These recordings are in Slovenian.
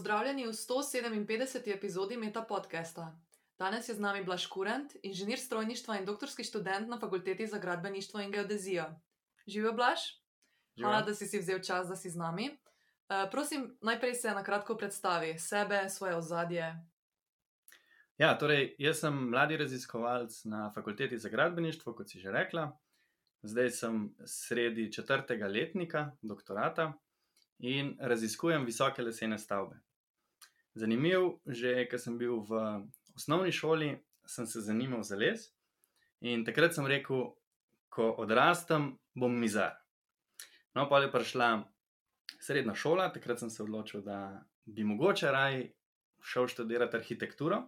Pozdravljeni v 157. epizodi Meta podcasta. Danes je z nami Blaž Kurent, inženir strojništva in doktorski študent na fakulteti za gradbeništvo in geodezijo. Živijo Blaž? Hvala, da si si vzel čas, da si z nami. Uh, prosim, najprej se na kratko predstavi sebe, svoje ozadje. Ja, torej, jaz sem mladi raziskovalec na fakulteti za gradbeništvo, kot si že rekla. Zdaj sem sredi četrtega letnika doktorata in raziskujem visoke lesene stavbe. Zanimiv, že ko sem bil v osnovni šoli, sem se zanimal za les in takrat sem rekel, ko odrastem, bom mizar. No, pa je prišla srednja šola, takrat sem se odločil, da bi mogoče raj šel študirati arhitekturo.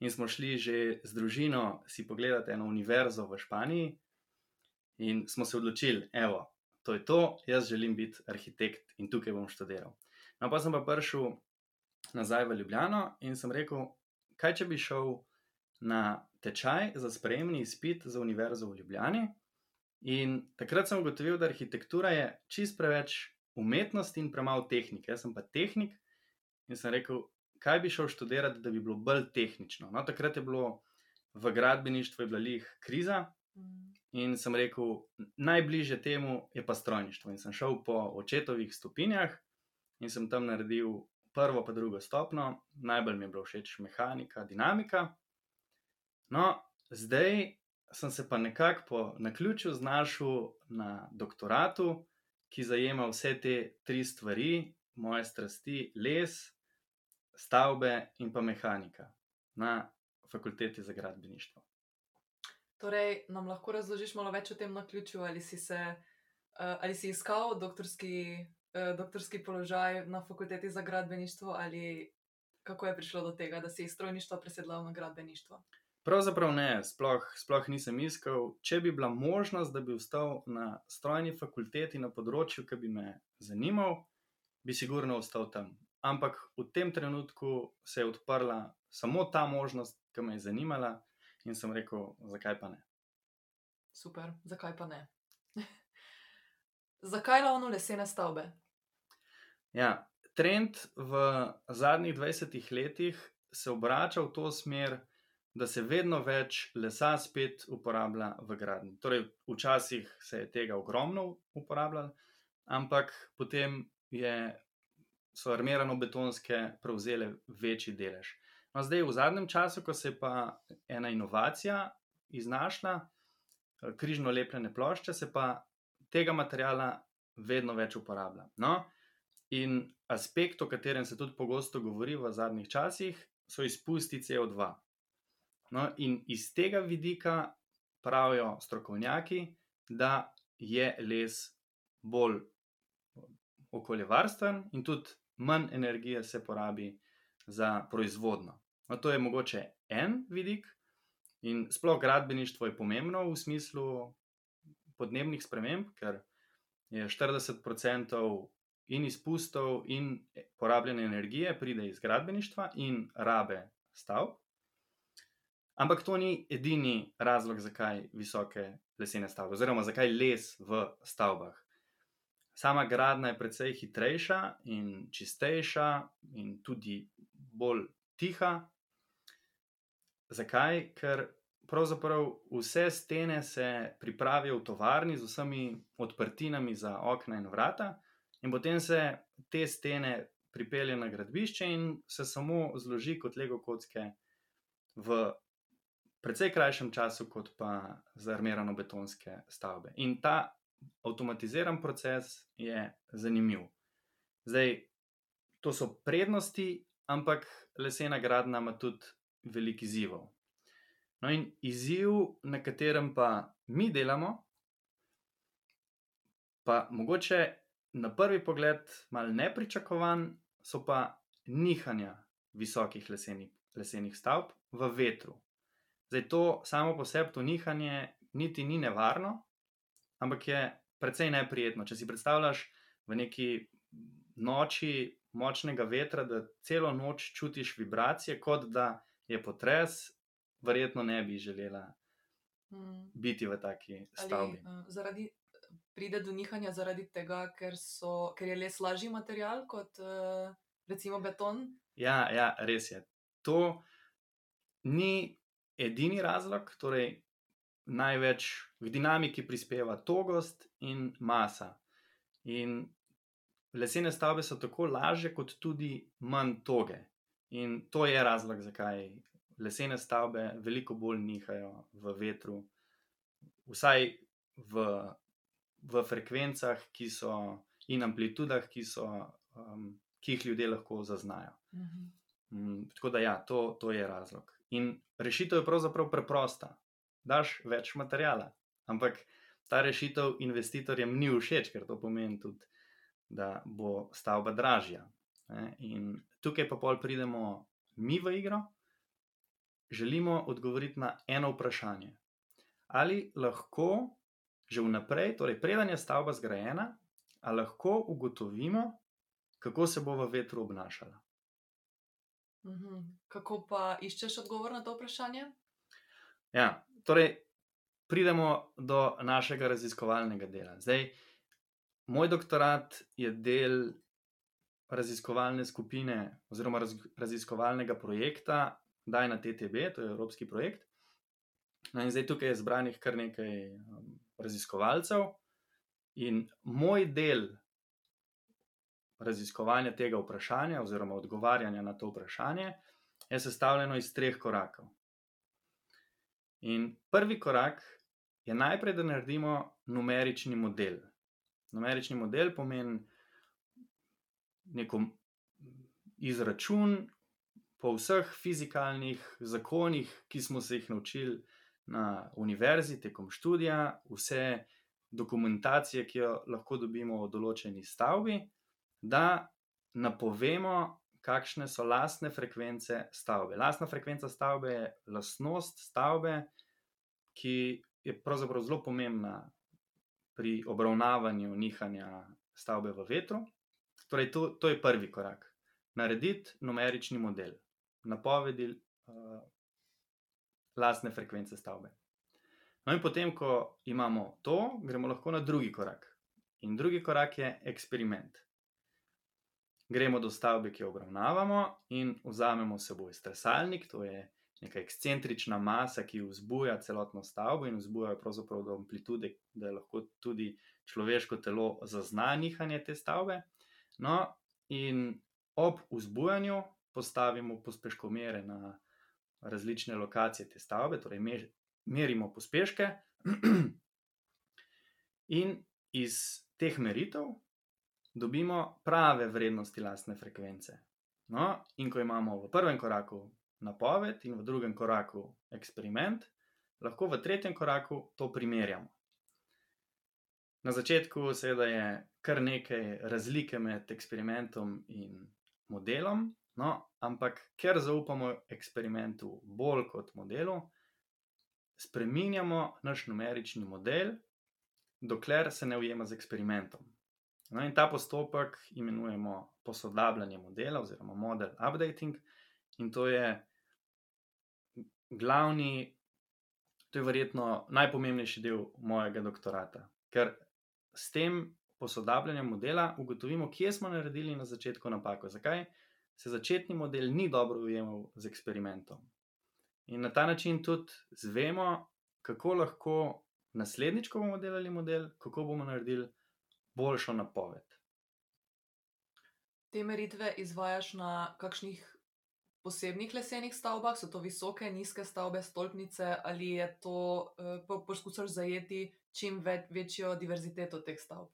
In smo šli že z družino si pogledati eno univerzo v Španiji, in smo se odločili, evo, to je to, jaz želim biti arhitekt in tukaj bom študiral. No, pa sem pa prišel nazaj v Ljubljano in sem rekel, kaj če bi šel na tečaj za sprejemni izpit za univerzo v Ljubljani. In takrat sem ugotovil, da arhitektura je čist preveč umetnosti in premalo tehnike. Jaz sem pa tehnik in sem rekel, kaj bi šel študirati, da bi bilo bolj tehnično. No, takrat je bilo v gradbeništvu, je bila lih kriza, mm. In sem rekel, najbližje temu je pa strojništvo. In sem šel po očetovih stopinjah in sem tam naredil prvo, pa drugo stopno, najbolj mi je bilo všeč mehanika, dinamika. No, zdaj sem se pa nekako po naključju znašel na doktoratu, ki zajema vse te tri stvari, moje strasti, les, stavbe in pa mehanika na fakulteti za gradbeništvo. Torej, nam lahko razložiš malo več o tem na ključu, ali si, se, uh, ali si iskal doktorski, uh, doktorski položaj na fakulteti za gradbeništvo, ali kako je prišlo do tega, da si iz strojništva presedlal na gradbeništvo? Pravzaprav ne, sploh, sploh nisem iskal. Če bi bila možnost, da bi ostal na strojni fakulteti na področju, ki bi me zanimal, bi sigurno ostal tam. Ampak v tem trenutku se je odprla samo ta možnost, ki me je zanimala. In sem rekel, zakaj pa ne. Super, zakaj pa ne? zakaj ravno lesene stavbe? Ja, trend v zadnjih 20 letih se obrača v to smer, da se vedno več lesa spet uporablja v gradnji. Torej, včasih se je tega ogromno uporabljalo, ampak potem je, so armirano betonske prevzele večji delež. No, zdaj, v zadnjem času, ko se je pa ena inovacija iznašla, eh, križno lepljene plošče, se pa tega materijala vedno več uporablja. No, in aspekt, o katerem se tudi pogosto govori v zadnjih časih, so izpusti CO2. No, in iz tega vidika pravijo strokovnjaki, da je les bolj okoljevarsten in tudi manj energije se porabi za proizvodno. No, to je mogoče en vidik, in sploh gradbeništvo je pomembno v smislu podnebnih sprememb, ker je 40% in izpustov, in porabljene energije pride iz gradbeništva in rabe stavb. Ampak to ni edini razlog, zakaj visoke lesene stavbe, oziroma zakaj les v stavbah. Sama gradnja je precej hitrejša in čistejša, in tudi bolj tiha, Zakaj? Ker pravzaprav vse stene se pripravijo v tovarni z vsemi odprtinami za okna in vrata, in potem se te stene pripelje na gradbišče in se samo zloži kot lego kocke v precej krajšem času, kot pa za armirano betonske stavbe. In ta avtomatiziran proces je zanimiv. Zdaj, to so prednosti, ampak lesena gradnja ima tudi veliko izzivov. No, in izziv, na katerem pa mi delamo, pa mogoče na prvi pogled malo nepričakovan, so pa nihanja visokih lesenih, lesenih stavb v vetru. Zdaj, to samo po sebi, to nihanje, niti ni nevarno, ampak je precej neprijetno. Če si predstavljaš v neki noči močnega vetra, da celo noč čutiš vibracije, kot da je potres, verjetno ne bi želela hmm. biti v taki stavbi. Ali, uh, zaradi, pride do nihanja zaradi tega, ker, so, ker je les lažji material kot uh, recimo beton. Ja, ja, res je. To ni edini razlog, torej največ v dinamiki prispeva togost in masa. In lesene stavbe so tako lažje, kot tudi manj toge. In to je razlog, zakaj lesene stavbe veliko bolj nihajo v vetru, vsaj v, v frekvencah, ki so in amplitudah, ki, so, um, ki jih ljudje lahko zaznajo. Mhm. Mm, tako da, ja, to, to je razlog. In rešitev je pravzaprav preprosta. Daš več materijala, ampak ta rešitev investitorjem ni všeč, ker to pomeni tudi, da bo stavba dražja. Ne? In tukaj pa pol pridemo mi v igro, želimo odgovoriti na eno vprašanje. Ali lahko že vnaprej, torej preden je stavba zgrajena, ali lahko ugotovimo, kako se bo v vetru obnašala. Mhm. Kako pa iščeš odgovor na to vprašanje? Ja, torej, pridemo do našega raziskovalnega dela. Zdaj, moj doktorat je del raziskovalne skupine oziroma raz, raziskovalnega projekta Daj na TTB, to je evropski projekt. No, in zdaj tukaj je zbranih kar nekaj um, raziskovalcev, in moj del raziskovanja tega vprašanja, oziroma odgovarjanja na to vprašanje, je sestavljeno iz treh korakov. In prvi korak je najprej, da naredimo numerični model. Numerični model pomeni neko izračun po vseh fizikalnih zakonih, ki smo se jih naučili na univerzi tekom študija, vse dokumentacije, ki jo lahko dobimo o določeni stavbi, da napovemo, kakšne so lastne frekvence stavbe. Lastna frekvenca stavbe je lastnost stavbe, ki je pravzaprav zelo pomembna pri obravnavanju nihanja stavbe v vetru. Torej, to, to je prvi korak. Narediti numerični model, napovedi uh, lastne frekvence stavbe. No, in potem, ko imamo to, gremo lahko na drugi korak. In drugi korak je eksperiment gremo do stavbe, ki jo obravnavamo, in vzamemo s seboj stresalnik, to je neka ekscentrična masa, ki vzbuja celotno stavbo in vzbuja pravzaprav do amplitude, da lahko tudi človeško telo zazna nihanje te stavbe. No, in ob vzbujanju postavimo pospeškomere na različne lokacije te stavbe, torej merimo pospeške. In iz teh meritev dobimo prave vrednosti lastne frekvence. No, in ko imamo v prvem koraku napoved in v drugem koraku eksperiment, lahko v tretjem koraku to primerjamo. Na začetku, seveda, je kar nekaj razlike med eksperimentom in modelom, no, ampak ker zaupamo eksperimentu bolj kot modelu, spremenjamo naš numerični model, dokler se ne ujema z eksperimentom. No, in ta postopek imenujemo posodabljanje modela oziroma model updating, in to je glavni, to je verjetno najpomembnejši del mojega doktorata. Ker s tem posodabljanjem modela ugotovimo, kje smo naredili na začetku napako, zakaj se začetni model ni dobro ujemal z eksperimentom. In na ta način tudi zvemo, kako lahko naslednjič, ko bomo delali model, kako bomo naredili boljšo napoved. Te meritve izvajaš na kakšnih posebnih lesenih stavbah, so to visoke, nizke stavbe, stolpnice, ali je to uh, poskušaš zajeti čim več, večjo diverziteto teh stavb?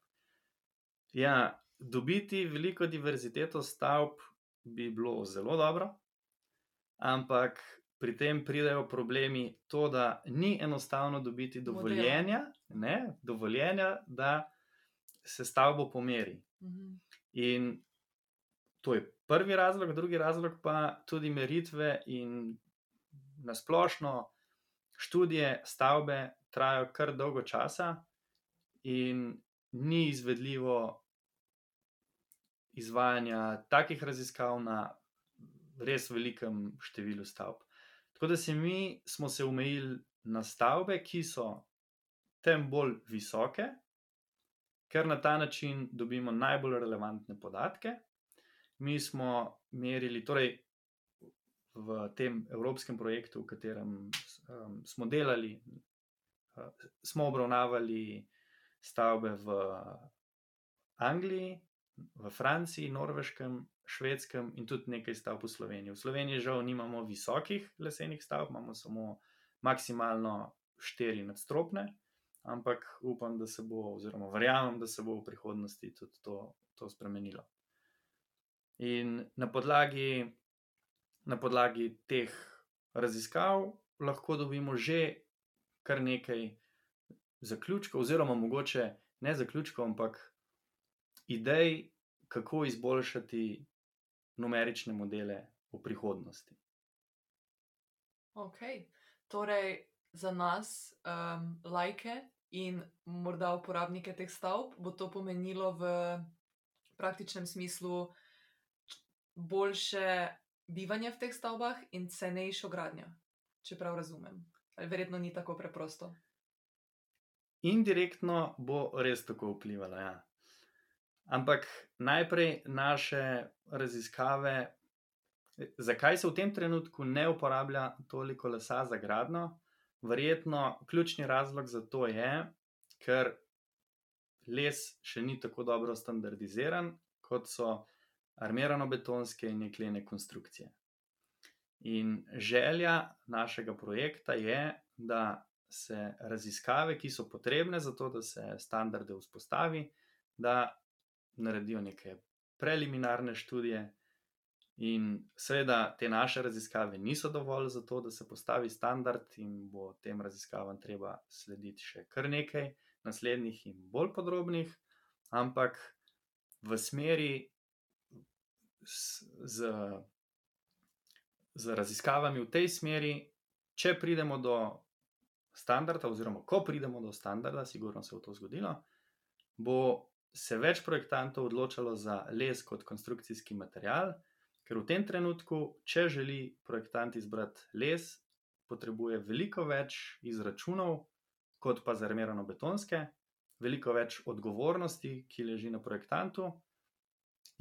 Ja, dobiti veliko diverziteto stavb bi bilo zelo dobro, ampak pri tem pridejo problemi, to, da ni enostavno dobiti dovoljenja, ne, dovoljenja da se stavbo pomeri. Mhm. In to je prvi razlog, drugi razlog pa tudi meritve in nasplošno študije stavbe trajajo kar dolgo časa, in ni izvedljivo izvajanja takih raziskav na res velikem številu stavb. Tako da se mi smo se omejili na stavbe, ki so tem bolj visoke, ker na ta način dobimo najbolj relevantne podatke. mi smo merili, torej v tem evropskem projektu, v katerem um, smo delali, uh, smo obravnavali stavbe v Angliji, v Franciji, Norveškem, Švedskem in tudi nekaj stavb v Sloveniji. V Sloveniji žal nimamo visokih lesenih stavb, imamo samo maksimalno štiri nadstropne, ampak upam, da se bo, oziroma verjamem, da se bo v prihodnosti tudi to, to spremenilo. In na podlagi, na podlagi teh raziskav lahko dobimo že kar nekaj zaključkov, oziroma mogoče ne zaključkov, ampak idej, kako izboljšati numerične modele v prihodnosti. Ok, torej za nas, um, lajke in morda uporabnike teh stavb, bo to pomenilo v praktičnem smislu boljše bivanje v teh stavbah in cenejšo gradnjo, če prav razumem. Ali verjetno ni tako preprosto. Indirektno bo res tako vplivalo. Ja. Ampak najprej naše raziskave, zakaj se v tem trenutku ne uporablja toliko lesa za gradno. Verjetno ključni razlog za to je, ker les še ni tako dobro standardiziran, kot so armirano-betonske in jeklene konstrukcije. In želja našega projekta je, da se raziskave, ki so potrebne za to, da se standarde vzpostavi, da naredijo neke preliminarne študije. In seveda te naše raziskave niso dovolj za to, da se postavi standard, in bo tem raziskavam treba slediti še kar nekaj naslednjih in bolj podrobnih, ampak v smeri z, z raziskavami v tej smeri, če pridemo do standarda, oziroma ko pridemo do standarda, sigurno se bo to zgodilo, bo se več projektantov odločalo za les kot konstrukcijski material, ker v tem trenutku, če želi projektant izbrati les, potrebuje veliko več izračunov, kot pa za armirano betonske, veliko več odgovornosti, ki leži na projektantu.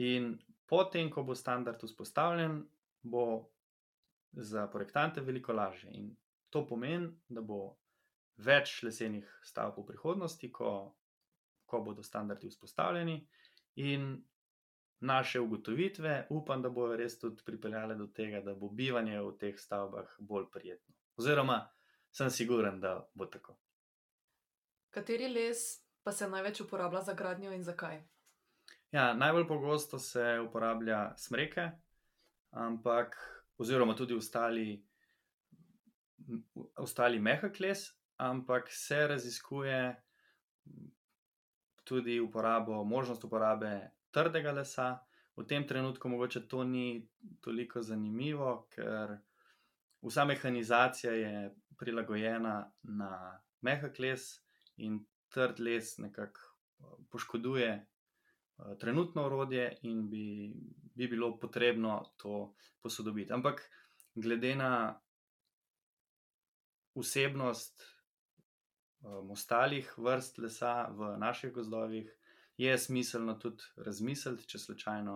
In potem, ko bo standard vzpostavljen, bo za projektante veliko lažje. In to pomeni, da bo več lesenih stavb v prihodnosti, ko ko bodo standardi vzpostavljeni, in naše ugotovitve, upam, da bodo res tudi pripeljale do tega, da bo bivanje v teh stavbah bolj prijetno. Oziroma, sem siguren, da bo tako. Kateri les pa se največ uporablja za gradnjo in zakaj? Ja, najbolj pogosto se uporablja smreke, ampak oziroma tudi ostali, ostali mehak les, ampak se raziskuje tudi uporabo, možnost uporabe trdega lesa. V tem trenutku mogoče to ni toliko zanimivo, ker vsa mehanizacija je prilagojena na mehak les in trd les nekako poškoduje trenutno orodje in bi, bi bilo potrebno to posodobiti. Ampak glede na vsebnost um, ostalih vrst lesa v naših gozdovih, je smiselno tudi razmisliti, če slučajno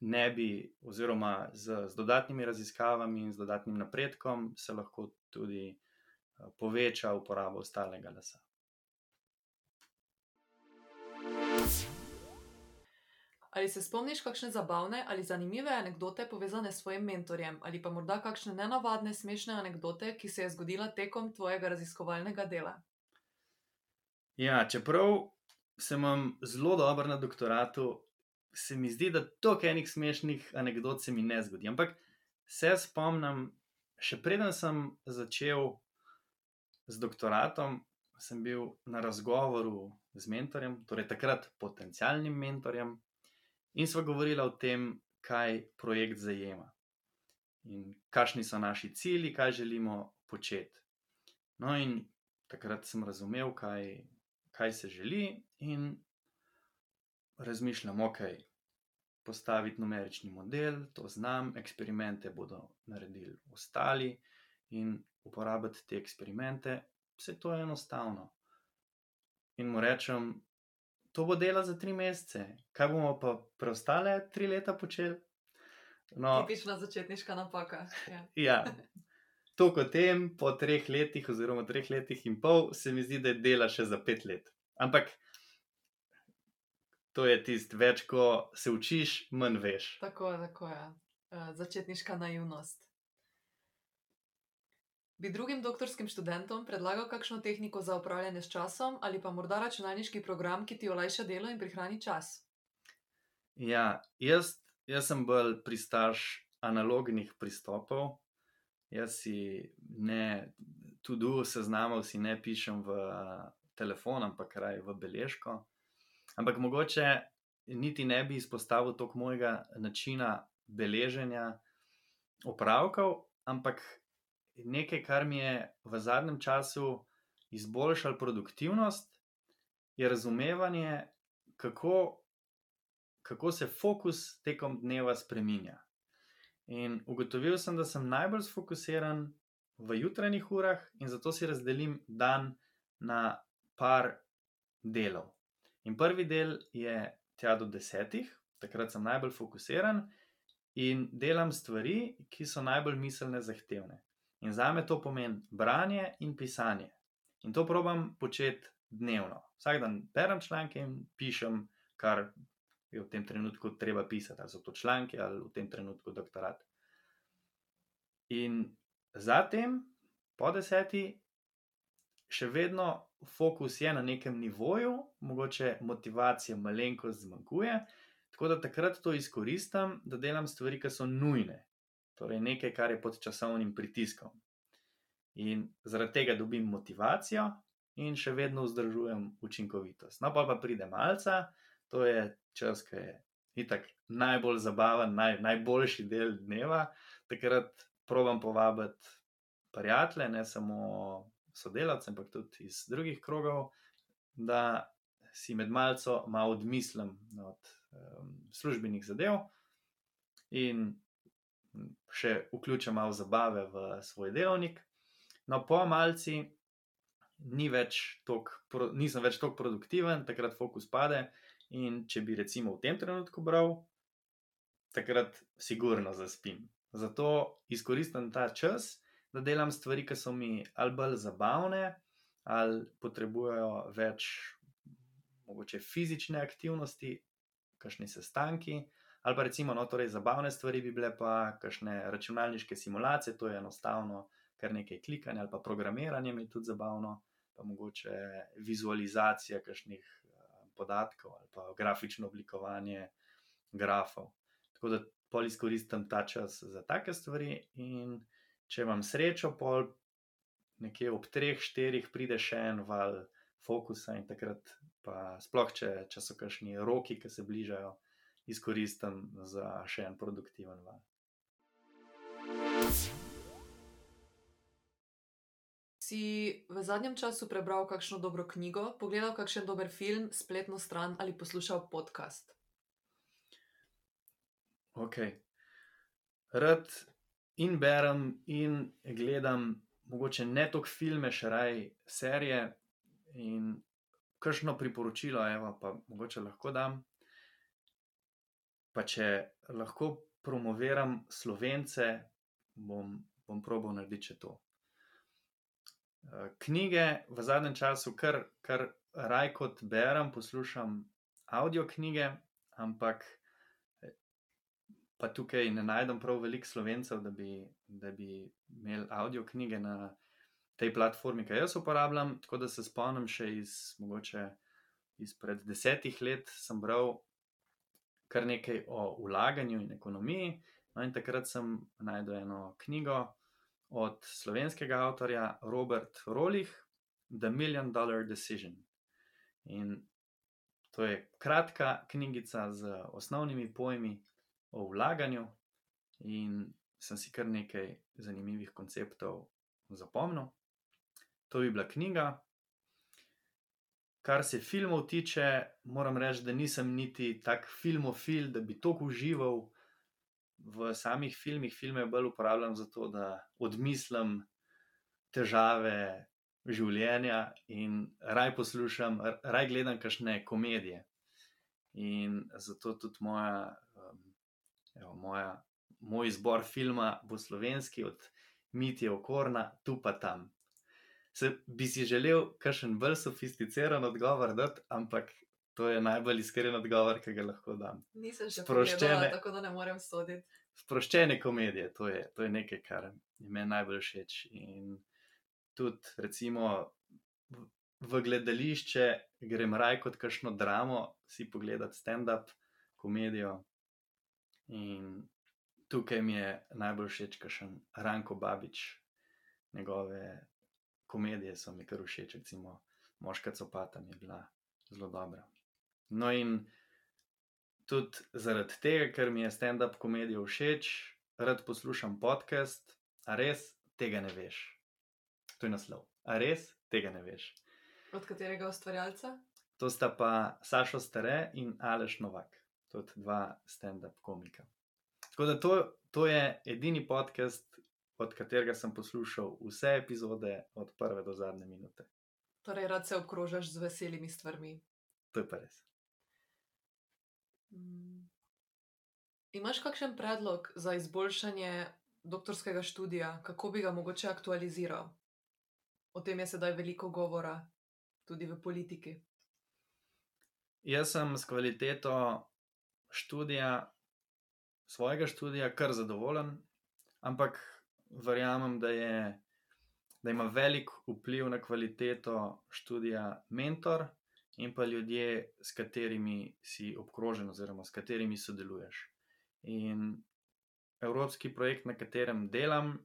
ne bi, oziroma z, z dodatnimi raziskavami in z dodatnim napredkom, se lahko tudi uh, poveča uporaba ostalega lesa. Ali se spomniš kakšne zabavne ali zanimive anekdote povezane s svojim mentorjem, ali pa morda kakšne nenavadne, smešne anekdote, ki se je zgodila tekom tvojega raziskovalnega dela? Ja, čeprav sem zelo dober na doktoratu, se mi zdi, da toliko enih smešnih anekdot se mi ne zgodi. Ampak se spomnim, še preden sem začel z doktoratom, sem bil na razgovoru z mentorjem, torej takrat potencialnim mentorjem. In sva govorila o tem, kaj projekt zajema in kakšni so naši cilji, kaj želimo početi. No, in takrat sem razumel, kaj, kaj se želi, in razmišljam, ok, postaviti numerični model, to znam, eksperimente bodo naredili ostali in uporabiti te eksperimente, vse to je enostavno. In mu rečem, to bo delo za tri mesece, kaj bomo pa preostale tri leta počeli? No, Tipična začetniška napaka. Ja. ja. To, kot tem, po treh letih, oziroma treh letih in pol, se mi zdi, da je dela še za pet let. Ampak to je tisto, več ko se učiš, manj veš. Tako tako je. Uh, začetniška naivnost. Bi drugim doktorskim študentom predlagal kakšno tehniko za upravljanje s časom ali pa morda računalniški program, ki ti olajša delo in prihrani čas? Ja, jaz, jaz sem bolj pristaš analognih pristopov. Jaz si ne tudi seznamov, si ne pišem v telefon, ampak kraj v beležko. Ampak mogoče niti ne bi izpostavil toliko mojega načina beleženja opravkov, ampak nekaj, kar mi je v zadnjem času izboljšalo produktivnost, je razumevanje, kako, kako se fokus tekom dneva spremenja. In ugotovil sem, da sem najbolj sfokusiran v jutranjih urah, in zato si razdelim dan na par delov. In prvi del je tja do desetih, takrat sem najbolj fokusiran in delam stvari, ki so najbolj miselne, zahtevne. In za me to pomeni branje in pisanje. In to probam početi dnevno. Vsak dan berem članke in pišem, kar je v tem trenutku treba pisati, ali so to članke ali v tem trenutku doktorat. In zatem, po deseti, še vedno fokus je na nekem nivoju, mogoče motivacija malenkost zmanjkuje, tako da takrat to izkoristim, da delam stvari, ki so nujne, torej nekaj, kar je pod časovnim pritiskom. In zaradi tega dobim motivacijo in še vedno vzdržujem učinkovitost. No, pa pa pride malce, to je čas, ki je itak najbolj zabaven, naj, najboljši del dneva. Takrat probujem povabiti prijatelje, ne samo sodelavce, ampak tudi iz drugih krogov, da si med malco malo odmislim od um, službenih zadev in še vključim malo zabave v svoj delovnik. No, po malci ni več tok, pro, nisem več tako produktiven, takrat fokus pade. In če bi recimo v tem trenutku bral, takrat sigurno zaspim. Zato izkoristim ta čas, da delam stvari, ki so mi ali bolj zabavne, ali potrebujejo več mogoče fizične aktivnosti, kakšni sestanki, ali pa recimo, no, torej zabavne stvari bi bile pa kakšne računalniške simulacije, to je enostavno, kar nekaj klikanja ali pa programiranje mi je tudi zabavno, pa mogoče vizualizacija kakšnih uh, podatkov ali pa grafično oblikovanje grafov. Tako da pol izkoristim ta čas za take stvari in če imam srečo, pol nekje ob treh, štirih pride še en val fokusa in takrat pa sploh, če, če so kakšni roki, ki se bližajo, izkoristim za še en produktiven val. Si v zadnjem času prebral kakšno dobro knjigo, pogledal kakšen dober film, spletno stran ali poslušal podcast? Ok. Rad in berem in gledam, mogoče ne toliko filme, še raj serije. In kakšno priporočilo, evo, pa mogoče lahko dam pa če lahko promoviram slovence, bom, bom probo narediti to. Eh, knjige v zadnjem času, kar, kar raj kot berem, poslušam avdio knjige, ampak eh, pa tukaj ne najdem prav veliko slovencev, da bi, bi imeli avdio knjige na tej platformi, ki jo jaz uporabljam. Tako da se spomnim še iz mogoče izpred desetih let, sem bral kar nekaj o vlaganju in ekonomiji. No, in takrat sem najdel eno knjigo od slovenskega avtorja Robert Rolih, The Million Dollar Decision. In to je kratka knjigica z osnovnimi pojmi o vlaganju, in sem si kar nekaj zanimivih konceptov zapomnil. To bi bila knjiga, Kar se filmov tiče, moram reči, da nisem niti tak filmofil, da bi tako užival v samih filmih. Filme bolj uporabljam za to, da odmislim težave življenja in raj poslušam, raj gledam kakšne komedije. In zato tudi moja, um, evo, moja, moj izbor filma bo slovenski, od Mitja Okorna, tu pa tam. Se bi si želel kakšen bolj sofisticiran odgovor dati, ampak to je najbolj iskren odgovor, ki ga lahko dam. Nisem še Sproščene. pogledala, tako da ne morem soditi. Sproščene komedije, to je, to je nekaj, kar je meni najbolj všeč. In tudi, recimo, v, v gledališče grem raj kot kakšno dramo, si pogledati stand-up komedijo. In tukaj mi je najbolj všeč, kakšen Ranko Babič, njegove komedije so mi kar všeč, recimo Moška copata mi je bila zelo dobra. No, in tudi zaradi tega, ker mi je stand-up komedija všeč, rad poslušam podcast, a res tega ne veš. To je naslov. A res tega ne veš. Od katerega ustvarjalca? To sta pa Sašo Stare in Aleš Novak, tudi dva stand-up komika. Tako da to, to je edini podcast, od katerega sem poslušal vse epizode, od prve do zadnje minute. Torej, rad se obkrožaš z veselimi stvarmi. To je pa res. Mm. Imaš kakšen predlog za izboljšanje doktorskega študija, kako bi ga mogoče aktualiziral? O tem je sedaj veliko govora, tudi v politiki. Jaz sem s kvaliteto študija, svojega študija, kar zadovoljen, ampak verjamem, da, je, da ima velik vpliv na kvaliteto študija mentor in pa ljudje, s katerimi si obkrožen, oziroma s katerimi sodeluješ. In evropski projekt, na katerem delam,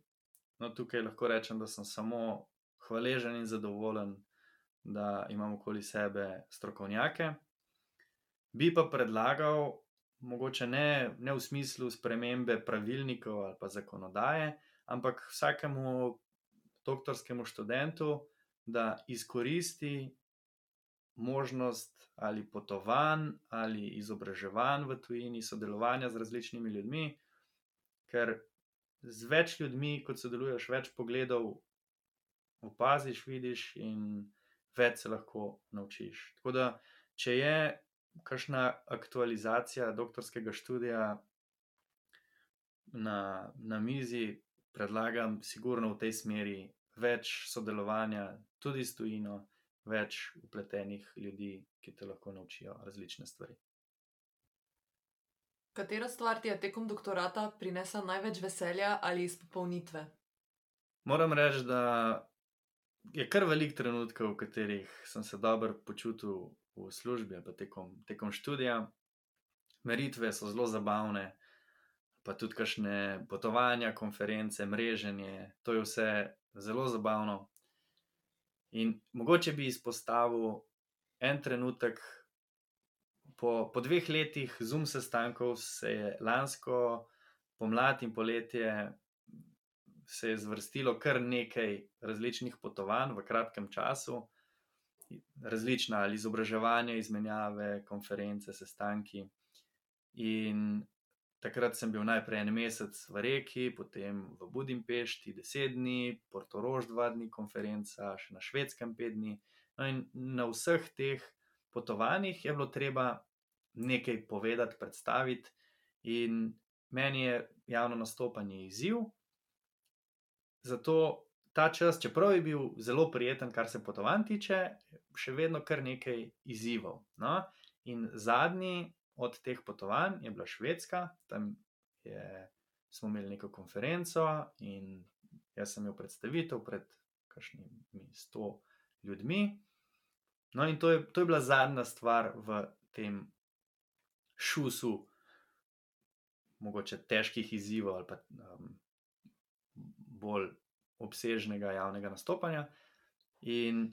no tukaj lahko rečem, da sem samo hvaležen in zadovoljen, da imam okoli sebe strokovnjake. Bi pa predlagal, mogoče ne, ne v smislu spremembe pravilnikov ali pa zakonodaje, ampak vsakemu doktorskemu študentu, da izkoristi možnost ali potovanj ali izobraževanj v tujini, sodelovanja z različnimi ljudmi, ker z več ljudmi, kot sodeluješ, več pogledov opaziš, vidiš in več se lahko naučiš. Tako da, če je kakšna aktualizacija doktorskega študija na, na mizi, predlagam, sigurno v tej smeri več sodelovanja, tudi s tujino, več upletenih ljudi, ki te lahko naučijo različne stvari. Katera stvar ti je tekom doktorata prinesla največ veselja ali izpopolnitve? Moram reči, da je kar velik trenutkov, v katerih sem se dobro počutil v službi ali pa tekom, tekom študija. Meritve so zelo zabavne, pa tudi kakšne potovanja, konference, mreženje, to je vse zelo zabavno. In mogoče bi izpostavil en trenutek, po, po dveh letih zum sestankov se je lansko pomlad in poletje se je zvrstilo kar nekaj različnih potovanj v kratkem času, različna ali izobraževanja, izmenjave, konference, sestanki. In takrat sem bil najprej en mesec v Reki, potem v Budimpešti, deset dni, Portorož dva dni, konferenca, še na švedskem pet dni. No, in na vseh teh potovanjih je bilo treba nekaj povedati, predstaviti, in meni je javno nastopanje izziv. Zato ta čas, čeprav je bil zelo prijeten, kar se potovanj tiče, še vedno kar nekaj izzivov. No? In zadnji od teh potovanj je bila Švedska, tam je, smo imeli neko konferenco in jaz sem imel predstavitev pred kakšnimi sto ljudmi. No, in to je, to je bila zadnja stvar v tem šusu, mogoče težkih izzivov ali pa um, bolj obsežnega javnega nastopanja. In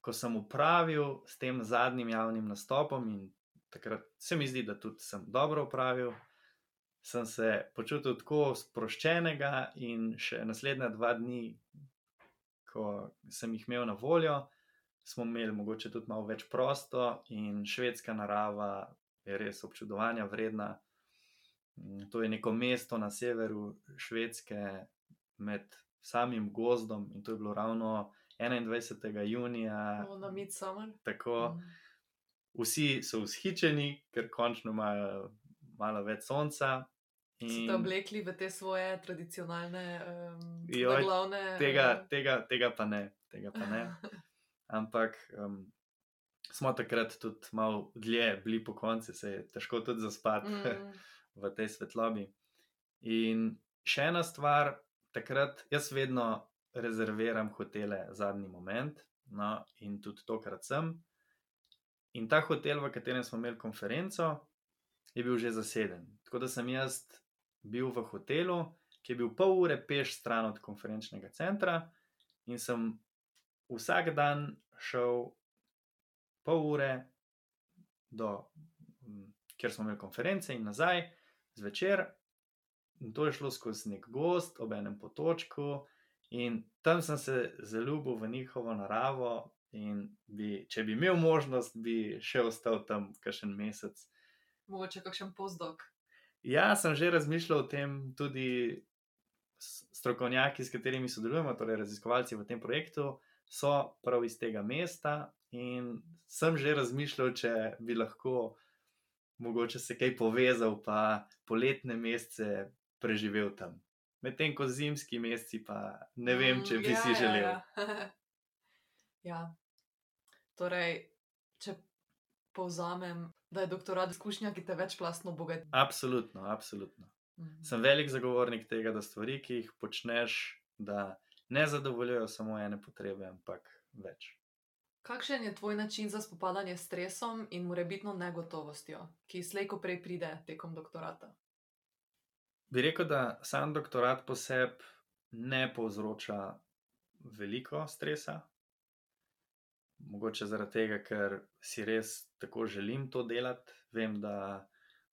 ko sem upravil s tem zadnjim javnim nastopom, in takrat se mi zdi, da tudi sem dobro upravil. Sem se počutil tako sproščenega, in še naslednja dva dni, ko sem jih imel na voljo, smo imeli mogoče tudi malo več prosto, in švedska narava je res občudovanja vredna. To je neko mesto na severu Švedske, med samim gozdom, in to je bilo ravno 21. junija. No, na Midsummer. Tako, Mhm. Vsi so vzhičeni, ker končno imajo malo več sonca. So te oblekli v te svoje tradicionalne, um, Joj, glavne. tega, tega, tega pa ne, tega pa ne. Ampak um, smo takrat tudi malo dlje, bili po koncu, se je težko tudi zaspati. Mm, v tej svetlobi. In še ena stvar, takrat jaz vedno rezerviram hotele zadnji moment, no, in tudi tokrat sem. In ta hotel, v katerem smo imeli konferenco, je bil že zaseden. Tako da sem jaz bil v hotelu, ki je bil pol ure peš stran od konferenčnega centra, in sem vsak dan šel pol ure do, m, kjer smo imeli konference, in nazaj zvečer. In to je šlo skozi nek gost ob enem potočku, in tam sem se zaljubil v njihovo naravo. In bi, če bi imel možnost, bi še ostal tam kakšen mesec. mogoče kakšen postdok. Ja, sem že razmišljal o tem, tudi strokovnjaki, s katerimi sodelujemo, torej raziskovalci v tem projektu, so prav iz tega mesta. In sem že razmišljal, če bi lahko mogoče se kaj povezal, pa poletne mesece preživel tam. Medtem ko zimski meseci, pa ne vem, če bi Mm, si ja, želel. Ja, ja. ja. Torej, če povzamem, da je doktorat izkušnja, ki te večplastno obogati. Absolutno, absolutno. Mhm. Sem velik zagovornik tega, da stvari, ki jih počneš, da ne zadovoljujejo samo ene potrebe, ampak več. Kakšen je tvoj način za spopadanje s stresom in morebitno negotovostjo, ki slejko prej pride tekom doktorata? Bi rekel, da sam doktorat po sebi ne povzroča veliko stresa. Mogoče zaradi tega, ker si res tako želim to delati. Vem, da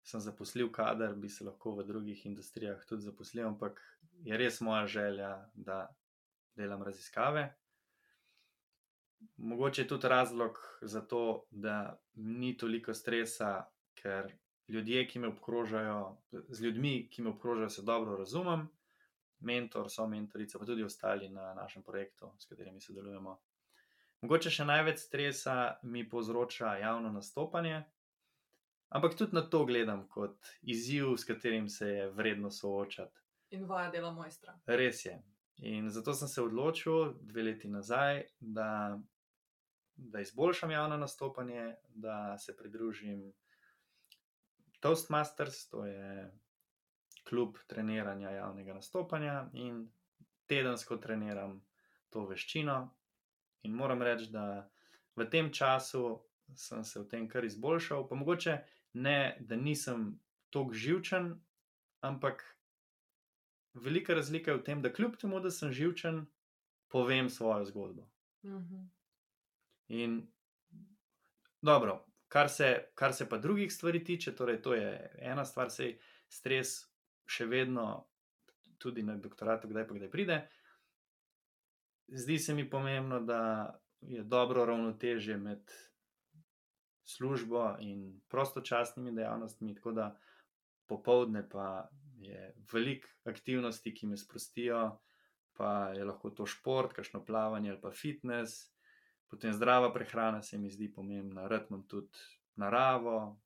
sem zaposlil kader, bi se lahko v drugih industrijah tudi zaposlil, ampak je res moja želja, da delam raziskave. Mogoče je tudi razlog za to, da ni toliko stresa, ker ljudje, ki me obkrožajo, z ljudmi, ki me obkrožajo, se dobro razumem, mentor, so mentorica, pa tudi ostali na našem projektu, s katerimi sodelujemo. Mogoče še največ stresa mi povzroča javno nastopanje, ampak tudi na to gledam kot izziv, s katerim se je vredno soočati. In vaja dela mojstra. Res je. In zato sem se odločil dve leti nazaj, da, da izboljšam javno nastopanje, da se pridružim Toastmasters, to je klub treniranja javnega nastopanja in tedensko treniram to veščino. In moram reči, da v tem času sem se v tem kar izboljšal, pa mogoče ne, da nisem tako živčen, ampak velika razlika je v tem, da kljub temu, da sem živčen, povem svojo zgodbo. Mhm. In dobro, kar se, kar se pa drugih stvari tiče, torej to je ena stvar, sej stres še vedno, tudi na doktoratu, kdaj pa kdaj pride. Zdi se mi pomembno, da je dobro ravnotežje med službo in prostočasnimi dejavnostmi, tako da popovdne pa je veliko aktivnosti, ki me sprostijo, pa je lahko to šport, kakšno plavanje ali pa fitness. Potem zdrava prehrana se mi zdi pomembna, rad imam tudi naravo,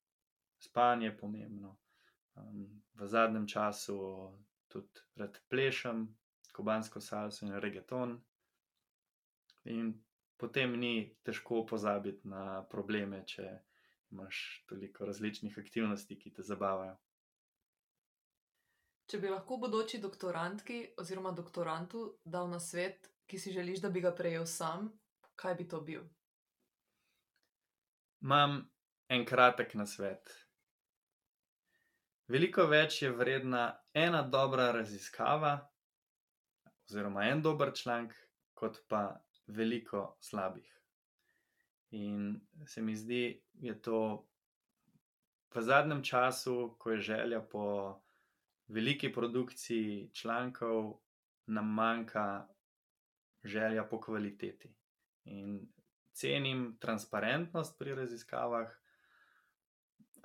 spanje je pomembno. Um, v zadnjem času tudi rad plešem, kubansko salso in reggaeton. In potem ni težko pozabiti na probleme, če imaš toliko različnih aktivnosti, ki te zabavajo. Če bi lahko bodoči doktorantki oziroma doktorantu dal na svet, ki si želiš, da bi ga prejel sam, kaj bi to bil? Imam en kratek nasvet. Veliko več je vredna ena dobra raziskava, oziroma en dober članek, kot pa veliko slabih. In se mi zdi, da je to v zadnjem času, ko je želja po veliki produkciji člankov, nam manjka želja po kvaliteti. In cenim transparentnost pri raziskavah.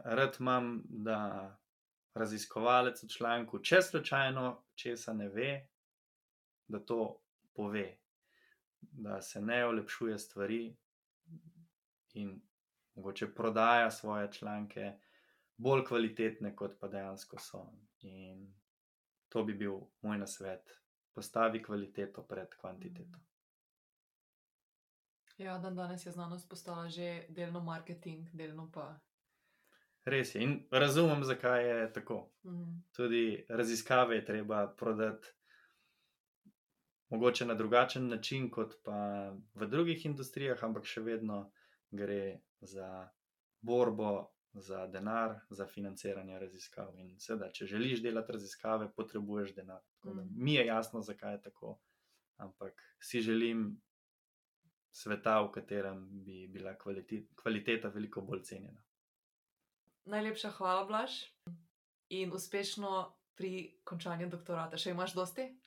Rad imam, da raziskovalec v članku, če slučajno česa ne ve, da to pove. Da se ne olepšuje stvari in mogoče prodaja svoje članke bolj kvalitetne, kot pa dejansko so. In to bi bil moj nasvet. Postavi kvaliteto pred kvantiteto. Ja, dan danes je znanost postala že delno marketing, delno pa. Res je. In razumem, zakaj je tako. Mhm. Tudi raziskave je treba prodati mogoče na drugačen način, kot pa v drugih industrijah, ampak še vedno gre za borbo za denar, za financiranje raziskav. In seveda, če želiš delati raziskave, potrebuješ denar. Tako da Mm. Mi je jasno, zakaj je tako, ampak si želim sveta, v katerem bi bila kvalite- kvaliteta veliko bolj cenjena. Najlepša hvala, Blaž, in uspešno pri končanju doktorata. Še imaš dosti?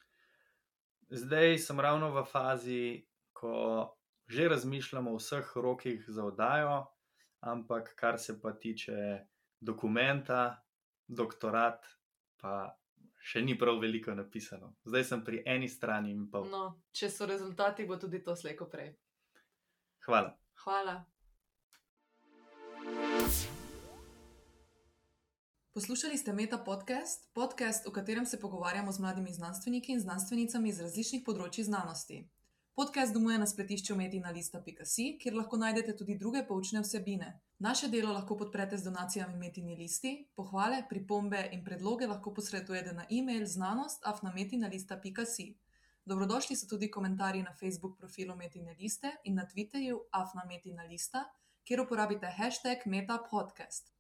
Zdaj sem ravno v fazi, ko že razmišljam o vseh rokih za oddajo, ampak kar se pa tiče dokumenta, doktorat, pa še ni prav veliko napisano. Zdaj sem pri eni strani in pol. No, če so rezultati, bo tudi to slejko prej. Hvala. Hvala. Poslušali ste Meta podcast, podcast, v katerem se pogovarjamo z mladimi znanstveniki in znanstvenicami iz različnih področji znanosti. Podcast domuje na spletišču metinalista.si, kjer lahko najdete tudi druge poučne vsebine. Naše delo lahko podprete z donacijami Metini listi, pohvale, pripombe in predloge lahko posredujete na e-mail znanost.afnametinalista.si. Dobrodošli so tudi komentarji na Facebook profilu Metine liste in na Twitterju afnametina lista, kjer uporabite hashtag metapodcast.